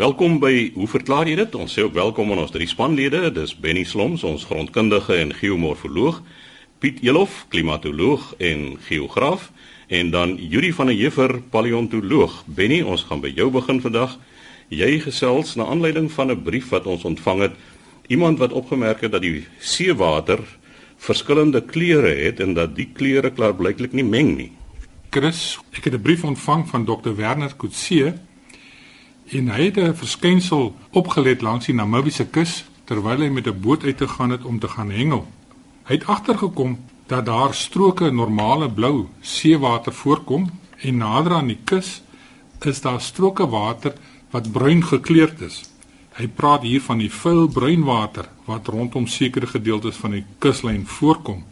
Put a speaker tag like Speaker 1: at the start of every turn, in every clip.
Speaker 1: Welkom by Hoe verklaar jy dit? Ons sê ook welkom aan ons drie spanlede. Dis Benny Sloms, ons grondkundige en geomorfoloog, Piet Elof, klimatoloog en geograaf, en dan Yuri van der Heever, paleontoloog. Benny, ons gaan by jou begin vandag. Jy gesels na aanleiding van 'n brief wat ons ontvang het. Iemand wat opgemerk het dat die seewater verskillende kleure het en dat die kleure klaarblyklik nie meng nie.
Speaker 2: Chris, ek het 'n brief ontvang van Dr. Werner Kutse en hy het 'n verskynsel opgelet langs die Namibiese kus terwyl hy met 'n boot uit te gaan het om te gaan hengel. Hy het agtergekom dat daar stroke normale blou seewater voorkom en nader aan die kus is daar stroke water wat bruin gekleurd is. Hy praat hier van die vuil bruin water wat rondom sekere gedeeltes van die kuslyn voorkom.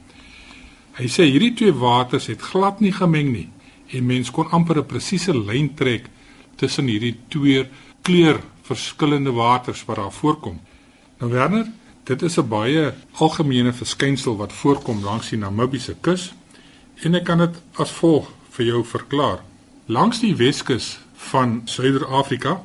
Speaker 2: Hy sê hierdie twee waters het glad nie gemeng nie en mens kon amper 'n presiese lyn trek tussen hierdie twee kleur verskillende waters wat daar voorkom. Nou Werner, dit is 'n baie algemene verskynsel wat voorkom langs die Namibiese kus en ek kan dit as volg vir jou verklaar. Langs die Weskus van Suider-Afrika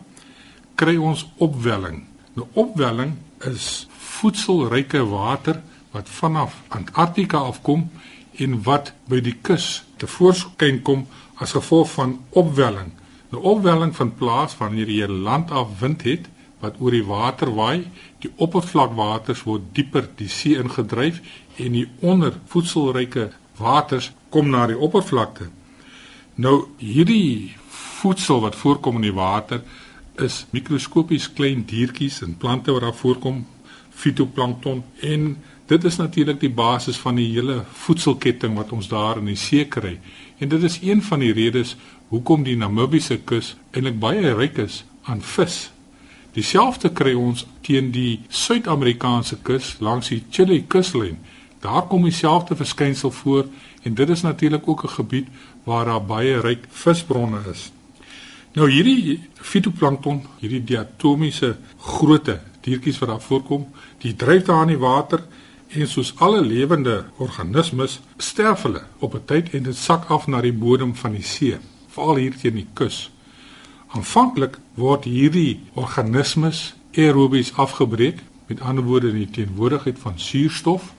Speaker 2: kry ons opwelling. Nou opwelling is voedselryke water wat vanaf Antarktika afkom en wat by die kus te voorskyn kom as gevolg van opwelling. Die opwelling vind plaas wanneer jy land af wind het wat oor die water waai, die oppervlakwaters word dieper die see ingedryf en die ondervoedselryke waters kom na die oppervlakte. Nou hierdie voedsel wat voorkom in die water is mikroskopies klein diertjies en plante wat daar voorkom, fitoplankton en dit is natuurlik die basis van die hele voedselketting wat ons daar in die see kry. En dit is een van die redes hoekom die Namibiese kus eintlik baie ryk is aan vis. Dieselfde kry ons teen die Suid-Amerikaanse kus langs die Chile kuslyn. Daar kom dieselfde verskynsel voor en dit is natuurlik ook 'n gebied waar daar baie ryk visbronne is. Nou hierdie fitoplankton, hierdie diatomiese grootte diertjies wat daar voorkom, die dryf daar in die water en soos alle lewende organismes sterf hulle op 'n tyd en dit sak af na die bodem van die see veral hier teen die kus. Aanvanklik word hierdie organismes aerobies afgebreek, met ander woorde in die teenwoordigheid van suurstof.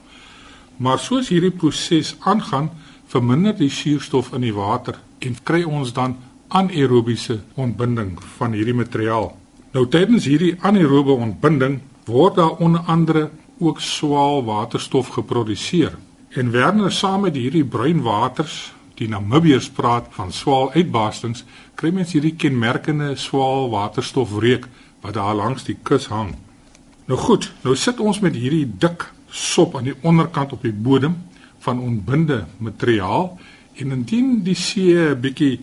Speaker 2: Maar soos hierdie proses aangaan, verminder die suurstof in die water en kry ons dan anaerobiese ontbinding van hierdie materiaal. Nou tydens hierdie anaerobe ontbinding word daar onder andere ook swaal waterstof geproduseer. En Werner saam met hierdie bruin waters die Namibiërs praat van swaal uitbarstings, kry mens hierdie kenmerkende swaal waterstofreuk wat daar langs die kus hang. Nou goed, nou sit ons met hierdie dik sop aan die onderkant op die bodem van onbinde materiaal en indien die see 'n bietjie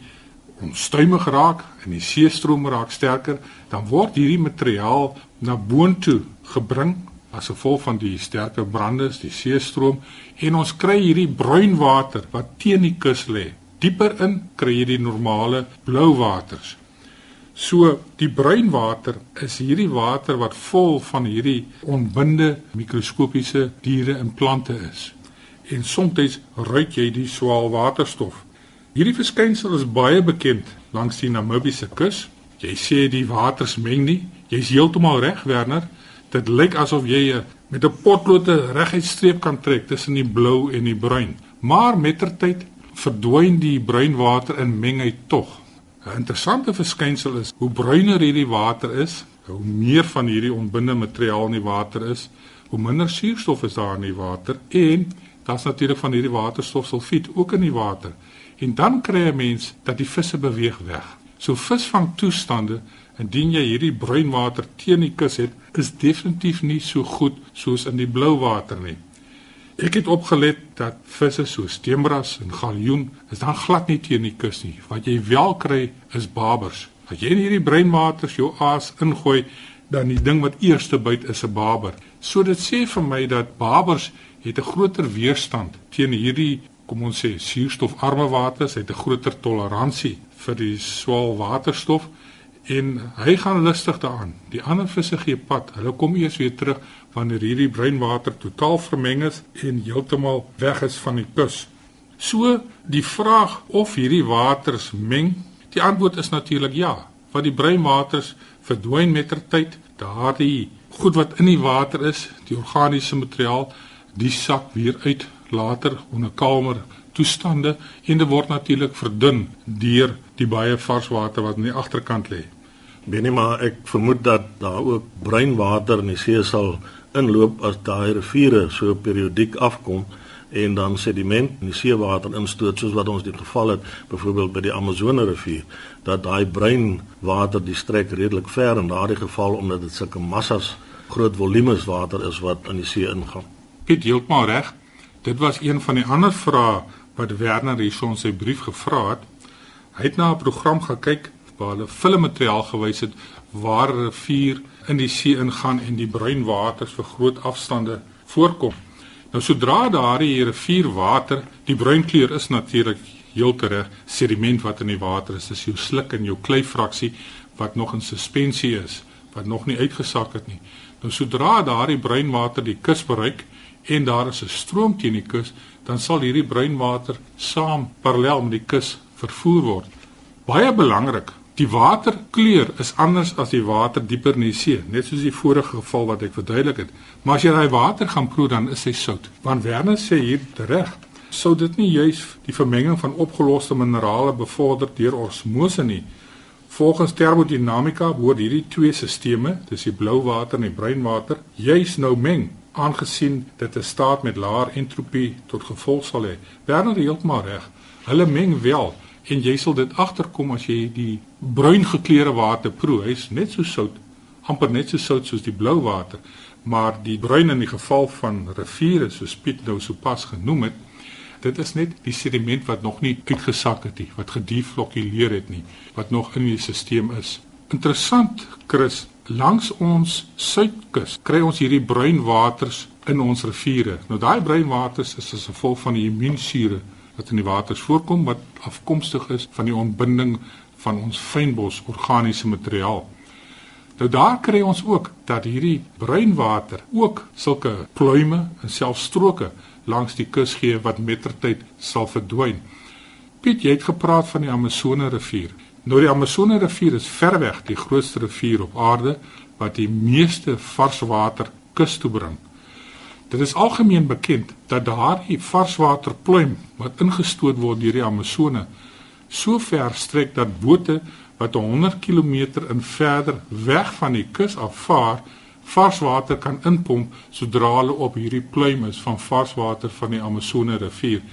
Speaker 2: onstuimig raak en die seestroom raak sterker, dan word hierdie materiaal na boontoe gebring as gevolg van die sterker brande, die seestroom en ons kry hierdie bruin water wat teen die kus lê. Dieper in kry jy die normale blou waters. So die bruin water is hierdie water wat vol van hierdie onbinde mikroskopiese diere en plante is. En soms ruik jy die swaal waterstof. Hierdie verskynsel is baie bekend langs die Namibiese kus. Jy sê die waters meng nie. Jy's heeltemal reg, Werner. Dit lyk asof jy eh, met 'n potlood 'n reguit streep kan trek tussen die blou en die bruin. Maar mettertyd verdwyn die bruin water in mengheid tog. 'n Interessante verskynsel is hoe bruiner hierdie water is, hoe meer van hierdie onbinde materiaal in die water is, hoe minder suurstof is daar in die water en daar's natuurlik van hierdie waterstof sulfiet ook in die water. En dan kry 'n mens dat die visse beweeg weg. So visvang toestande indien jy hierdie bruin water teen die kus het, is definitief nie so goed soos in die blou water nie. Ek het opgelet dat visse soos steenbras en galjoen is dan glad nie teen die kus nie. Wat jy wel kry is babers. As jy in hierdie bruin water jou aas ingooi, dan die ding wat eerste byt is 'n baber. So dit sê vir my dat babers het 'n groter weerstand teen hierdie kom ons sê suurstofarme waters, het 'n groter toleransie vir die swaal waterstof en hy gaan lustig daaraan. Die ander visse gee pad. Hulle kom eers weer terug wanneer hierdie breinwater totaal vermeng is en heeltemal weg is van die kus. So die vraag of hierdie waters meng, die antwoord is natuurlik ja, want die breinwaters verdwyn met ter tyd. Daardie goed wat in die water is, die organiese materiaal, die sak weer uit later onder kalmer toestande en dit word natuurlik verdun deur die baie vars water wat aan die agterkant lê.
Speaker 3: Benema, ek vermoed dat daar ook bruin water in die see sal inloop as daai riviere so periodiek afkom en dan sediment in die seewater instoot soos wat ons dit geval het byvoorbeeld by die Amazone rivier dat daai bruin water die strek redelik ver in daardie geval omdat dit sulke massas groot volumes water is wat in die see ingaan.
Speaker 2: Piet heeltemal reg. Dit was een van die ander vrae wat Werner hierson sy brief gevra het. Hy het na 'n program gekyk waar hulle filmmateriaal gewys het waar 'n rivier in die see ingaan en die bruin waters vir groot afstande voorkom. Nou sodra daardie rivierwater, die bruin kleur is natuurlik heeltere sediment wat in die water is, dis jou sluk en jou kleifraksie wat nog in suspensie is, wat nog nie uitgesak het nie. Nou sodra daardie bruin water die kus bereik en daar is 'n stroom teen die kus, dan sal hierdie bruin water saam parallel met die kus vervoer word. Baie belangrik, Die waterkleur is anders as die water dieper in die see, net soos die vorige geval wat ek verduidelik het. Maar as jy daai water gaan proe, dan is hy sout. Want Werner sê hier reg, sou dit nie juis die vermenging van opgeloste minerale bevorder deur osmose nie. Volgens termodinamika behoort hierdie twee stelsels, dis die blou water en die bruin water, juis nou meng aangesien dit 'n staat met laer entropie tot gevolg sal hê. Werner heeltemal reg. Hulle meng wel en jy sal dit agterkom as jy die bruin gekleurde water proe. Hy's net so sout, amper net so sout soos die blou water, maar die bruin in die geval van riviere soos Piet nou sopas genoem het, dit is net die sediment wat nog nie uitgesak het nie, wat gedeflokuleer het nie, wat nog in die stelsel is. Interessant, Chris, langs ons suidkus kry ons hierdie bruin waters in ons riviere. Nou daai bruin waters is as gevolg van die immuunsure wat in die waters voorkom wat afkomstig is van die ontbinding van ons fynbos organiese materiaal. Nou daar kry ons ook dat hierdie bruin water ook sulke pluime en selfs stroke langs die kus gee wat mettertyd sal verdwyn. Piet, jy het gepraat van die Amazone rivier. Nou die Amazone rivier is verweg die grootste rivier op aarde wat die meeste vars water kus toe bring. Dit is algemeen bekend dat daardie varswaterpluim wat ingestoot word deur die Amazone so ver strek dat bote wat 100 km in verder weg van die kus afvaar, varswater kan inpomp sodra hulle op hierdie pluim is van varswater van die Amazone rivier.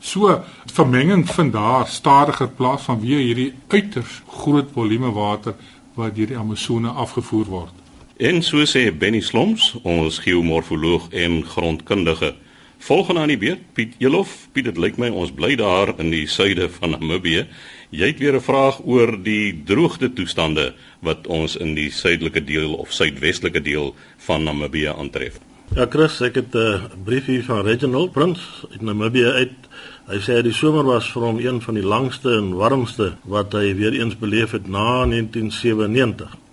Speaker 2: So vermenging vind daar stadiger plaas vanweë hierdie uiters groot volume water wat deur die Amazone afgevoer word.
Speaker 1: En so sê Benny Sloms, ons geomorfoloog en grondkundige. Volgende aan die beurt, Piet Elof. Piet, dit lyk my ons bly daar in die suide van Namibië. Jy het weer 'n vraag oor die droogte toestande wat ons in die suidelike deel of suidwestelike deel van Namibië aantref.
Speaker 3: Ja, Chris, ek het 'n brief hier van Reginald Prins uit Namibië uit. Hy sê die somer was vir hom een van die langste en warmste wat hy weer eens beleef het na 1997.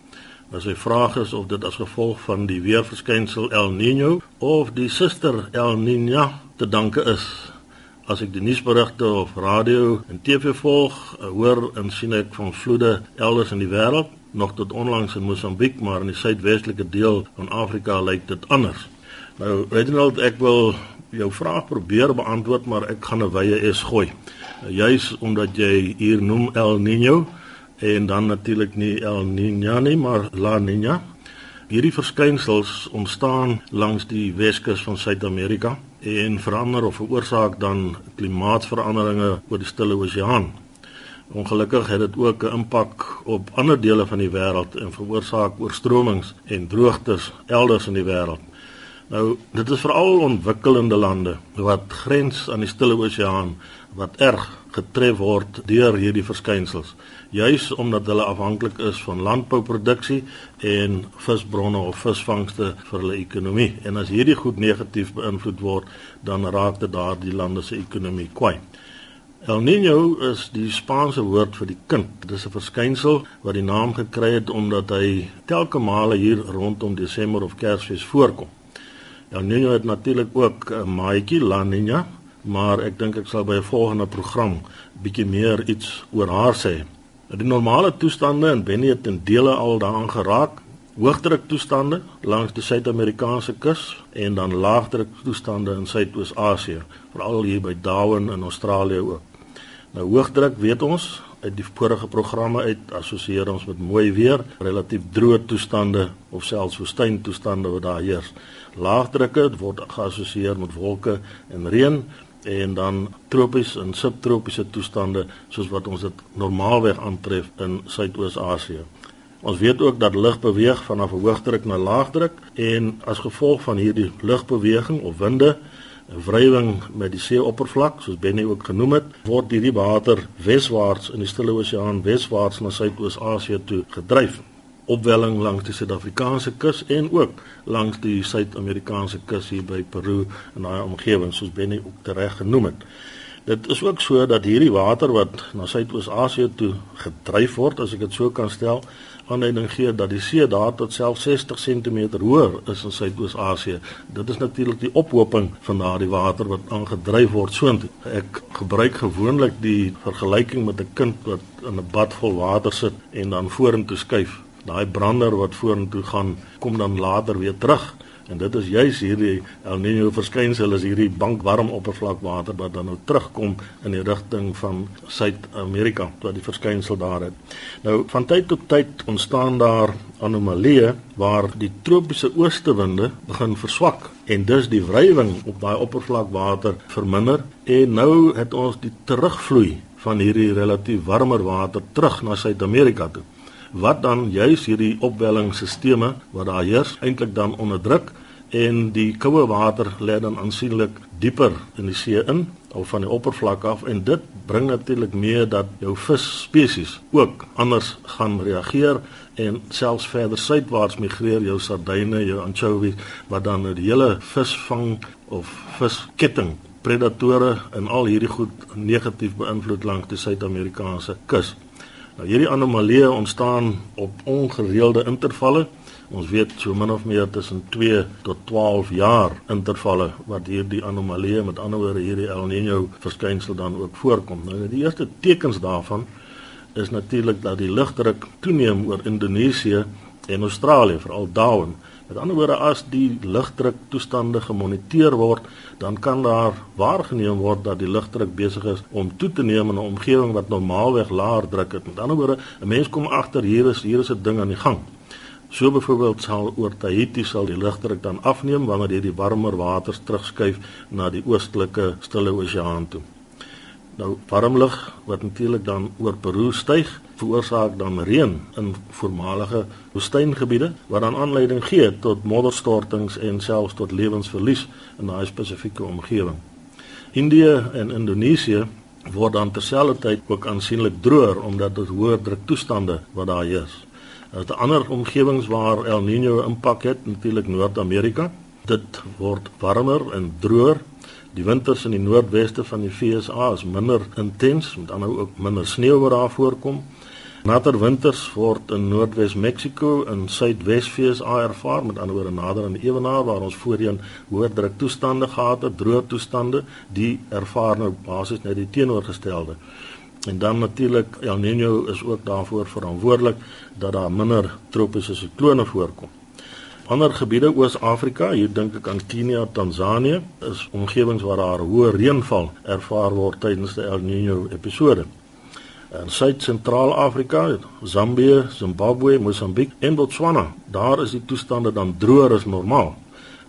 Speaker 3: Maar sy vraag is of dit as gevolg van die weerverskynsel El Niño of die suster El Niña te danke is. As ek die nuusberigte of radio en TV volg, eh, hoor en sien ek van vloede elders in die wêreld, nog tot onlangs in Mosambiek, maar in die suidwestelike deel van Afrika lyk dit anders. Nou, Reginald, ek wil jou vraag probeer beantwoord, maar ek gaan 'n wye es gooi. Juis omdat jy hier noem El Niño, en dan natuurlik nie El Niño nie, maar La Niña. Hierdie verskynsels ontstaan langs die Weskus van Suid-Amerika en verander of veroorsaak dan klimaatsveranderinge oor die Stille Oseaan. Ongelukkig het dit ook 'n impak op ander dele van die wêreld en veroorsaak oorstromings en droogtes elders in die wêreld. Nou, dit is veral ontwikkelende lande wat grens aan die Stille Oseaan wat erg getref word deur hierdie verskynsels juis omdat hulle afhanklik is van landbouproduksie en visbronne of visvangste vir hulle ekonomie. En as hierdie goed negatief beïnvloed word, dan raak dit daardie lande se ekonomie kwai. El Niño is die Spaanse woord vir die kind. Dit is 'n verskynsel wat die naam gekry het omdat hy telke male hier rondom Desember of Kersfees voorkom. El Niño het natuurlik ook 'n maatjie La Niña, maar ek dink ek sal by 'n volgende program bietjie meer iets oor haar sê. Die normale toestande in Benny het in dele al daaraan geraak. Hoogdruk toestande langs die Suid-Amerikaanse kus en dan laagdruk toestande in Suidoos-Asië, veral hier by Darwin in Australië ook. Nou hoogdruk weet ons uit die vorige programme uit assosieer ons met mooi weer, relatief droë toestande of selfs woestyntoestande wat daar heers. Laagdrukke word geassosieer met wolke en reën en dan tropies en subtropiese toestande soos wat ons dit normaalweg aantref in Suidoos-Asië. Ons weet ook dat lug beweeg vanaf 'n hoogdruk na laagdruk en as gevolg van hierdie lugbeweging of winde, wrywing met die seeoppervlak, soos Benny ook genoem het, word hierdie water weswaarts in die Stille Oseaan weswaarts na Suidoos-Asië toe gedryf opwelling langs die Suid-Afrikaanse kus en ook langs die Suid-Amerikaanse kus hier by Peru en daai omgewing soos Benny ook tereg genoem het. Dit is ook so dat hierdie water wat na Suidoos-Asië toe gedryf word, as ek dit so kan stel, aanleiding gee dat die see daar tot self 60 cm hoër is in Suidoos-Asië. Dit is natuurlik die ophoping van daardie water wat aangedryf word soontoe. Ek gebruik gewoonlik die vergelyking met 'n kind wat in 'n bad vol water sit en dan vorentoe skuif daai brander wat vorentoe gaan kom dan later weer terug. En dit is juis hierdie El Niño verskynsel is hierdie bankwarm oppervlakwater wat dan nou terugkom in die rigting van Suid-Amerika wat die verskynsel daar het. Nou van tyd tot tyd ontstaan daar anomalieë waar die tropiese oostewinde begin verswak en dus die wrywing op daai oppervlakwater verminder. En nou het ons die terugvloei van hierdie relatief warmer water terug na Suid-Amerika toe wat dan juis hierdie opwellingsstelsels wat daar heers eintlik dan onderdruk en die koue water lê dan aansienlik dieper in die see in of van die oppervlak af en dit bring natuurlik mee dat jou visspesies ook anders gaan reageer en selfs verder suidwaarts migreer jou sardyne, jou anchovies wat dan die hele visvang of visketting predatore en al hierdie goed negatief beïnvloed langs die Suid-Amerikaanse kus. Nou hierdie anomalieë ontstaan op ongereelde intervalle. Ons weet so min of meer tussen 2 tot 12 jaar intervalle wat hierdie anomalieë met ander woorde hierdie El Niño verskynsel dan ook voorkom. Nou die eerste tekens daarvan is natuurlik dat die lugdruk toeneem oor Indonesië en Australië, veral Darwin. Met ander woorde as die lugdruk toestande gemoniteer word, dan kan daar waargeneem word dat die lugdruk besig is om toe te neem in 'n omgewing wat normaalweg laer druk het. Met ander woorde, 'n mens kom agter hier is hier is 'n ding aan die gang. So byvoorbeeld sal oor Tahiti sal die lugdruk dan afneem wanneer hierdie warmer waters terugskuif na die oostelike Stille Oseaan toe. Nou warm lug wat natuurlik dan oor Peru styg, veroorsaak dan reën in voormalige woestyngebiede wat dan aanleiding gee tot modderstortings en selfs tot lewensverlies in daai spesifieke omgewing. Indië en Indonesië word dan terselfdertyd ook aansienlik droër omdat dit hoër druk toestande wat daar heers. Is ander omgewings waar El Niño impak het, natuurlik Noord-Amerika. Dit word warmer en droër Die winters in die noordweste van die FSA is minder intens, met ander ook minder sneeu wat daar voorkom. Natter winters word in Noordwes Mexiko en Suidwes FSA ervaar, met ander woorde nader aan die ewenaar waar ons voorheen hoë druk toestande gehad het, droë toestande, die ervaar nou basies net die teenoorgestelde. En dan natuurlik El Niño is ook daarvoor verantwoordelik dat daar minder tropiese siklone voorkom. Ander gebiede Oos-Afrika, hier dink ek aan Kenia, Tansanië, is omgewings waar daar hoë reënval ervaar word tydens die El Niño episode. In Suid-Sentraal-Afrika, Zambië, Zimbabwe, Mosambiek en Botswana, daar is die toestande dan droër as normaal.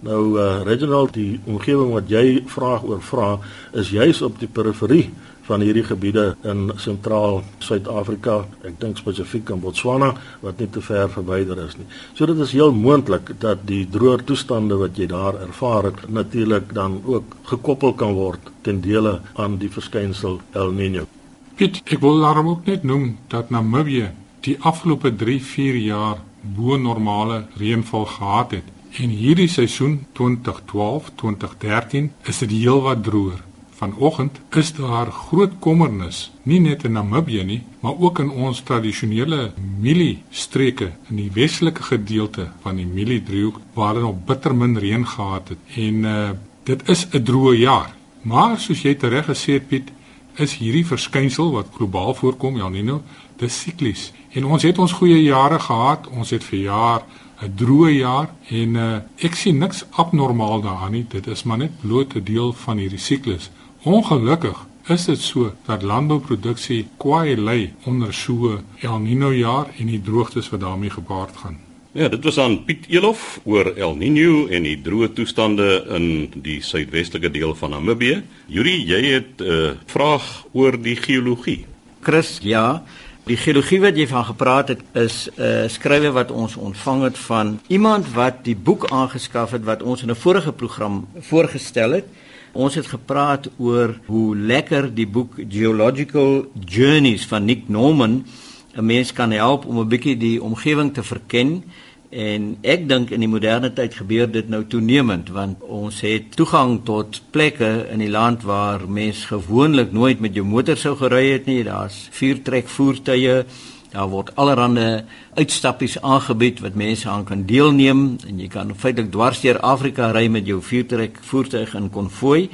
Speaker 3: Nou uh, Reginald, die omgewing wat jy vraag oor vra, is juis op die periferie van hierdie gebiede in sentraal Suid-Afrika, ek dink spesifiek in Botswana wat nie te ver verwyder is nie. So dit is heel moontlik dat die droër toestande wat jy daar ervaar het natuurlik dan ook gekoppel kan word ten dele aan die verskynsel El Niño.
Speaker 2: Piet, ek wil daarom ook net noem dat Namibië die afgelope 3-4 jaar bo normale reënval gehad het. En hierdie seisoen 2012-2013 is dit heelwat droër vanoggend is daar groot kommernis, nie net in Namibië nie, maar ook in ons tradisionele mieliestreke in die westelike gedeelte van die mieliedriehoek waar hulle nog bitter min reën gehad het. En uh dit is 'n droë jaar. Maar soos jy tereg gesê het Piet, is hierdie verskynsel wat globaal voorkom, ja Nino, dis siklies. En ons het ons goeie jare gehad. Ons het vir jaar 'n droë jaar en uh, ek sien niks abnormaal daaraan nie. Dit is maar net bloot 'n deel van hierdie siklus. Ongelukkig is dit so dat landbouproduksie kwai lê onder so El Niño jaar en die droogtes wat daarmee gepaard gaan.
Speaker 1: Ja, dit was aan Piet Elof oor El Niño en die droë toestande in die suidwestelike deel van Namibië. Yuri, jy het 'n uh, vraag oor die geologie.
Speaker 4: Chris, ja, die geologie wat jy van gepraat het is 'n uh, skrywe wat ons ontvang het van iemand wat die boek aangeskaf het wat ons in 'n vorige program voorgestel het. Ons het gepraat oor hoe lekker die boek Geological Journeys van Nick Norman 'n mens kan help om 'n bietjie die omgewing te verken. En ek dink in die moderne tyd gebeur dit nou toenemend want ons het toegang tot plekke in die land waar mens gewoonlik nooit met jou motor sou gery het nie. Daar's vuurtrek voertuie Daar word allerlei uitstappies aangebied wat mense aan kan deelneem en jy kan feitelik dwars deur Afrika ry met jou vuurtrek voertuig in konvooi.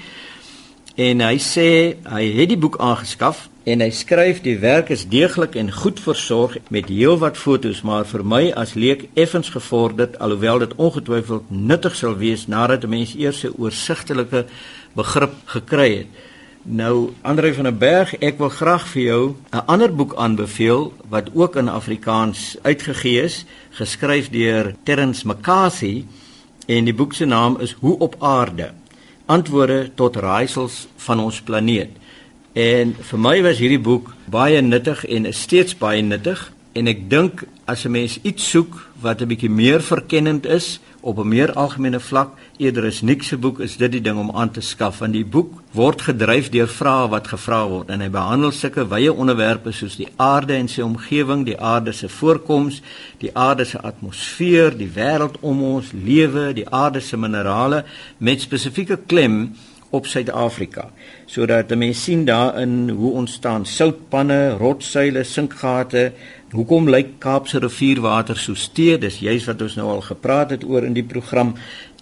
Speaker 4: En hy sê hy het die boek aangeskaf en hy skryf die werk is deeglik en goed versorg met heelwat fotos, maar vir my as leek effens gevorderd alhoewel dit ongetwyfeld nuttig sal wees nadat 'n mens eers 'n oorsigtelike begrip gekry het. Nou Andre van der Berg, ek wil graag vir jou 'n ander boek aanbeveel wat ook in Afrikaans uitgegee is, geskryf deur Terence McCarthy en die boek se naam is Hoe op aarde: Antwoorde tot raaisels van ons planeet. En vir my was hierdie boek baie nuttig en is steeds baie nuttig en ek dink as 'n mens iets soek wat 'n bietjie meer verkennend is op 'n meer algemene vlak eerder as niks se boek is dit die ding om aan te skaf want die boek word gedryf deur vrae wat gevra word en hy behandel sulke wye onderwerpe soos die aarde en sy omgewing, die aarde se voorkoms, die aarde se atmosfeer, die wêreld om ons, lewe, die aarde se minerale met spesifieke klem op Suid-Afrika. Sodat mense sien daarin hoe ontstaan soutpanne, rotsuile, sinkgate, hoekom lyk Kaapse rivierwater so stee? Dis juis wat ons nou al gepraat het oor in die program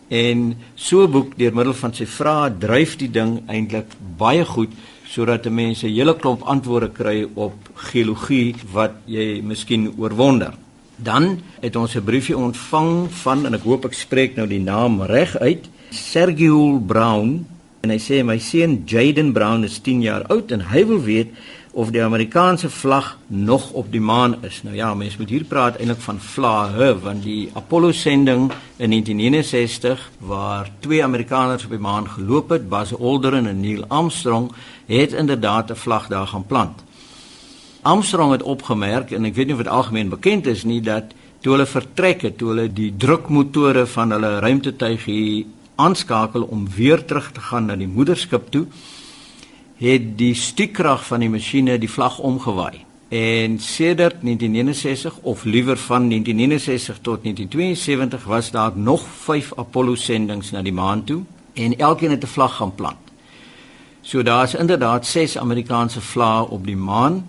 Speaker 4: en so 'n boek deur middel van sy vrae dryf die ding eintlik baie goed sodat mense 'n hele klomp antwoorde kry op geologie wat jy miskien oorwonder. Dan het ons 'n briefie ontvang van en ek hoop ek spreek nou die naam reg uit, Sergio Brown en hy sê my seun Jaden Brown is 10 jaar oud en hy wil weet of die Amerikaanse vlag nog op die maan is. Nou ja, mense moet hier praat eintlik van vlae want die Apollo sending in 1969 waar twee Amerikaners op die maan geloop het, Buzz Aldrin en Neil Armstrong, het inderdaad 'n vlag daar gaan plant. Armstrong het opgemerk en ek weet nie of dit algemeen bekend is nie dat toe hulle vertrek het, toe hulle die drukmotore van hulle ruimtetuig aanskakel om weer terug te gaan na die moederskip toe, het die stiekrag van die masjiene die vlag omgewaai. En sedert 1969 of liewer van 1969 tot 1972 was daar nog 5 Apollo sendinge na die maan toe en elkeen het 'n vlag gaan plant. So daar's inderdaad 6 Amerikaanse vlae op die maan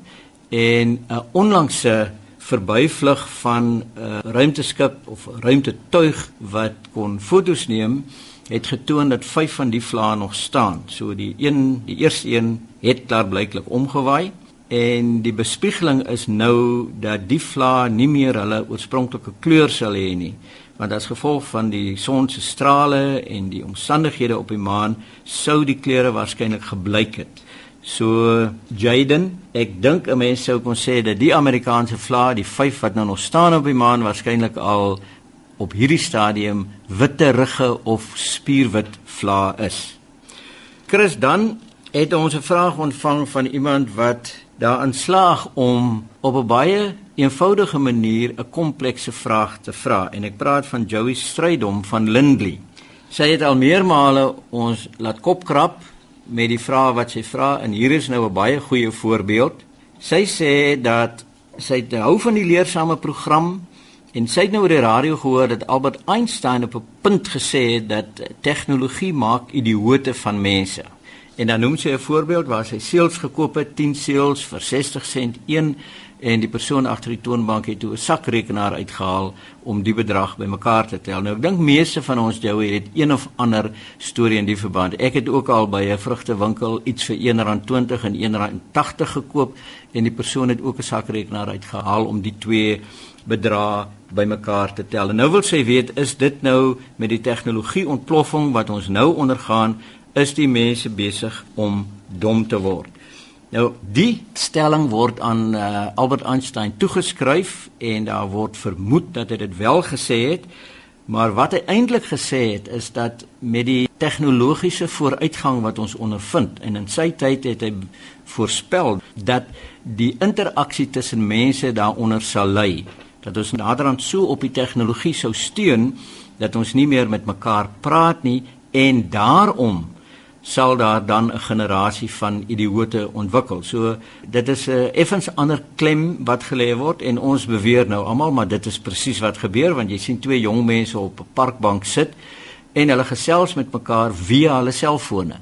Speaker 4: en 'n onlangse verbyvlug van 'n ruimteskip of ruimtetuig wat kon fotos neem het getoon dat 5 van die vlae nog staan. So die een, die eerste een het daar blyklik omgewaai en die bespiegeling is nou dat die vlae nie meer hulle oorspronklike kleur sal hê nie want as gevolg van die son se strale en die omstandighede op die maan sou die kleure waarskynlik gebleik het. So Jaden, ek dink 'n mens sou kon sê dat die Amerikaanse vlae, die 5 wat nou nog staan op die maan waarskynlik al op hierdie stadium witte rugge of spierwit vlae is. Chris dan het ons 'n vraag ontvang van iemand wat daarin slaag om op 'n baie eenvoudige manier 'n komplekse vraag te vra en ek praat van Joey Strydom van Lindley. Sy het al meermale ons laat kopkrap met die vrae wat sy vra en hier is nou 'n baie goeie voorbeeld. Sy sê dat sy hou van die leersame program En sy het nou oor die radio gehoor dat Albert Einstein op 'n punt gesê het dat tegnologie maak idioote van mense. En dan noem sy 'n voorbeeld waar sy seels gekoop het, 10 seels vir 60 sent een en die persoon agter die toonbank het toe 'n sakrekenaar uitgehaal om die bedrag bymekaar te tel. Nou ek dink meeste van ons Joey het een of ander storie in die verband. Ek het ook al by 'n vrugtewinkel iets vir R1.20 en R1.80 gekoop en die persoon het ook 'n sakrekenaar uitgehaal om die twee bedrae bymekaar te tel. En nou wil sy weet, is dit nou met die tegnologie ontploffing wat ons nou ondergaan, is die mense besig om dom te word? Nou die stelling word aan uh, Albert Einstein toegeskryf en daar word vermoed dat hy dit wel gesê het. Maar wat hy eintlik gesê het is dat met die tegnologiese vooruitgang wat ons ondervind en in sy tyd het hy voorspel dat die interaksie tussen mense daaronder sal lei dat ons naderhand so op die tegnologie sou steun dat ons nie meer met mekaar praat nie en daarom sal daar dan 'n generasie van idioote ontwikkel. So dit is 'n effens ander klem wat gelê word en ons beweer nou almal maar dit is presies wat gebeur want jy sien twee jong mense op 'n parkbank sit en hulle gesels met mekaar via hulle selfone.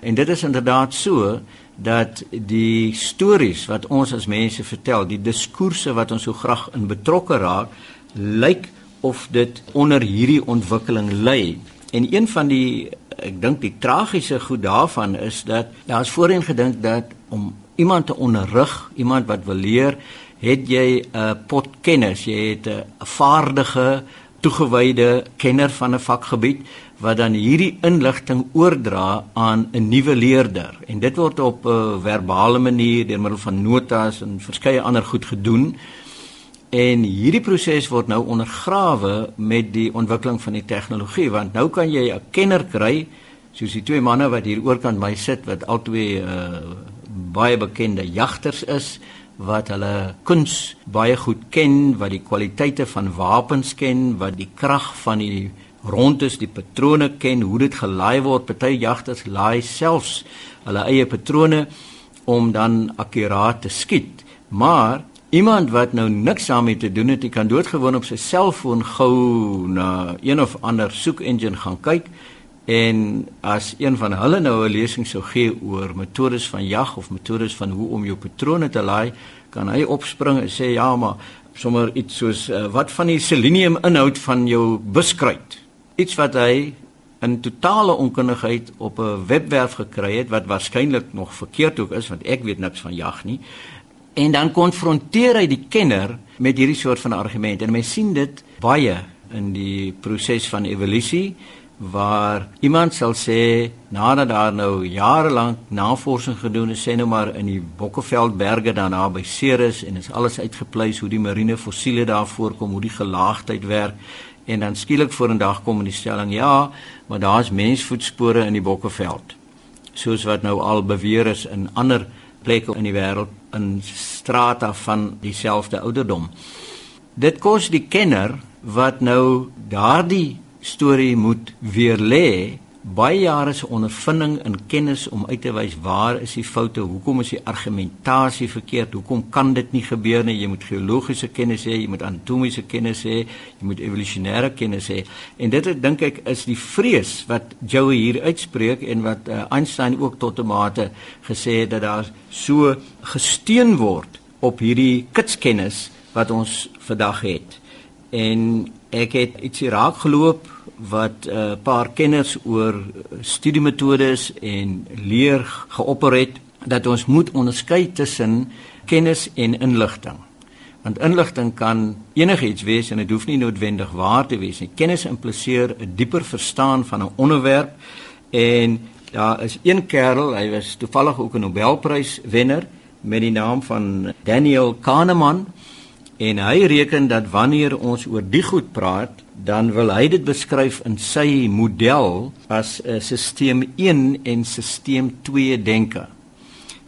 Speaker 4: En dit is inderdaad so dat die stories wat ons as mense vertel, die diskoerse wat ons so graag in betrokke raak, lyk of dit onder hierdie ontwikkeling lê. En een van die ek dink die tragiese goed daarvan is dat daar is voorheen gedink dat om iemand te onderrig, iemand wat wil leer, het jy 'n pot kennis, jy het 'n vaardige, toegewyde kenner van 'n vakgebied wat dan hierdie inligting oordra aan 'n nuwe leerder. En dit word op 'n verbale manier deur middel van notas en verskeie ander goed gedoen. En hierdie proses word nou ondergrawe met die ontwikkeling van die tegnologie want nou kan jy 'n kenner kry soos die twee manne wat hier oorkant my sit wat albei uh, baie bekende jagters is wat hulle kuns baie goed ken, wat die kwaliteite van wapens ken, wat die krag van die rondes, die patrone ken, hoe dit gelaai word. Party jagters laai selfs hulle eie patrone om dan akkuraat te skiet. Maar Iemand wat nou niks daarmee te doen het, hy kan doodgewoon op sy selfoon gou na een of ander soek engine gaan kyk en as een van hulle nou 'n lesing sou gee oor metodes van jag of metodes van hoe om jou patrone te laai, kan hy opspring en sê ja, maar sommer iets soos uh, wat van die selenium inhoud van jou buskruit. Iets wat hy in totale onkundigheid op 'n webwerf gekry het wat waarskynlik nog verkeerd ook is want ek weet niks van jag nie en dan konfronteer hy die kenner met hierdie soort van argumente en mense sien dit baie in die proses van evolusie waar iemand sal sê nadat daar nou jare lank navorsing gedoen is sê nou maar in die Bokkeveldberge daarna by Ceres en is alles uitgepleis hoe die marine fossiele daar voorkom hoe die gelaagdheid werk en dan skielik vorendag kom in die stelling ja maar daar's mensvoetspore in die Bokkeveld. Soos wat nou al beweer is in ander plekke in die wêreld in strate van dieselfde ouderdom. Dit kos die kenner wat nou daardie storie moet weer lê baie jare se ondervinding en kennis om uit te wys waar is die foute, hoekom is die argumentasie verkeerd, hoekom kan dit nie gebeur nie? Jy moet geologiese kennis hê, jy moet anatomiese kennis hê, jy moet evolusionêre kennis hê. En dit dink ek is die vrees wat Joey hier uitspreek en wat uh, Einstein ook tot 'n mate gesê het dat daar so gesteun word op hierdie kitskennis wat ons vandag het. En ek het ietsie raak geloop wat 'n uh, paar kenners oor studiemetodes en leer geopper het dat ons moet onderskei tussen kennis en inligting. Want inligting kan enigiets wees en dit hoef nie noodwendig waar te wees nie. Kennis impliseer 'n dieper verstaan van 'n onderwerp en daar is een kerel, hy was toevallig ook 'n Nobelprys wenner met die naam van Daniel Kahneman en hy reken dat wanneer ons oor die goed praat dan wil hy dit beskryf in sy model as 'n stelsel 1 en stelsel 2 denke.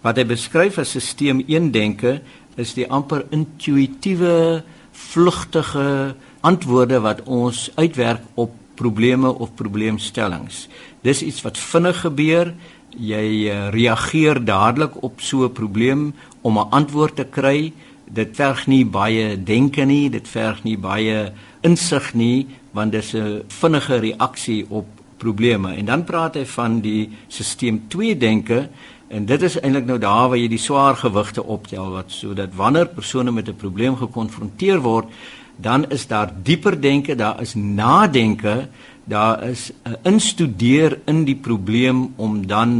Speaker 4: Wat hy beskryf as stelsel 1 denke is die amper intuïtiewe vlugtige antwoorde wat ons uitwerk op probleme of probleemstellings. Dis iets wat vinnig gebeur. Jy uh, reageer dadelik op so 'n probleem om 'n antwoord te kry. Dit verg nie baie denke nie, dit verg nie baie insig nie want dis 'n vinnige reaksie op probleme. En dan praat hy van die stelsel 2 denke En dit is eintlik nou daar waar jy die swaar gewigte optel wat sodat wanneer persone met 'n probleem gekonfronteer word, dan is daar dieper denke, daar is nadenke, daar is 'n instudeer in die probleem om dan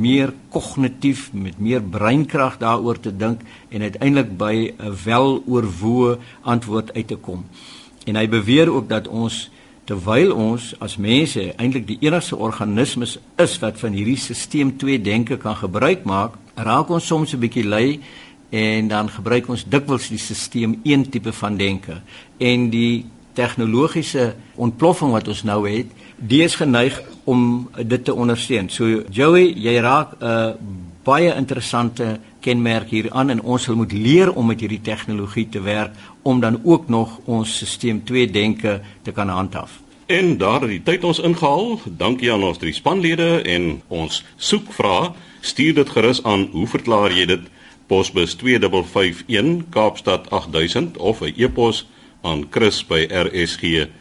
Speaker 4: meer kognitief met meer breinkrag daaroor te dink en uiteindelik by 'n weloorwoë antwoord uit te kom. En hy beweer ook dat ons terwyl ons as mense eintlik die enigste organismes is wat van hierdie stelsel 2 denke kan gebruik maak, raak ons soms 'n bietjie lui en dan gebruik ons dikwels die stelsel 1 tipe van denke en die tegnologiese ontploffing wat ons nou het, die is geneig om dit te ondersteun. So Joey, jy raak 'n uh, baie interessante kenmerk hier aan en ons sal moet leer om met hierdie tegnologie te werk om dan ook nog ons stelsel 2 denke te kan handhaaf.
Speaker 1: En daar het die tyd ons ingehaal. Dankie aan ons drie spanlede en ons soek vra. Stuur dit gerus aan hoe verklaar jy dit? Posbus 2551 Kaapstad 8000 of 'n e-pos aan chris@rsg.co.za.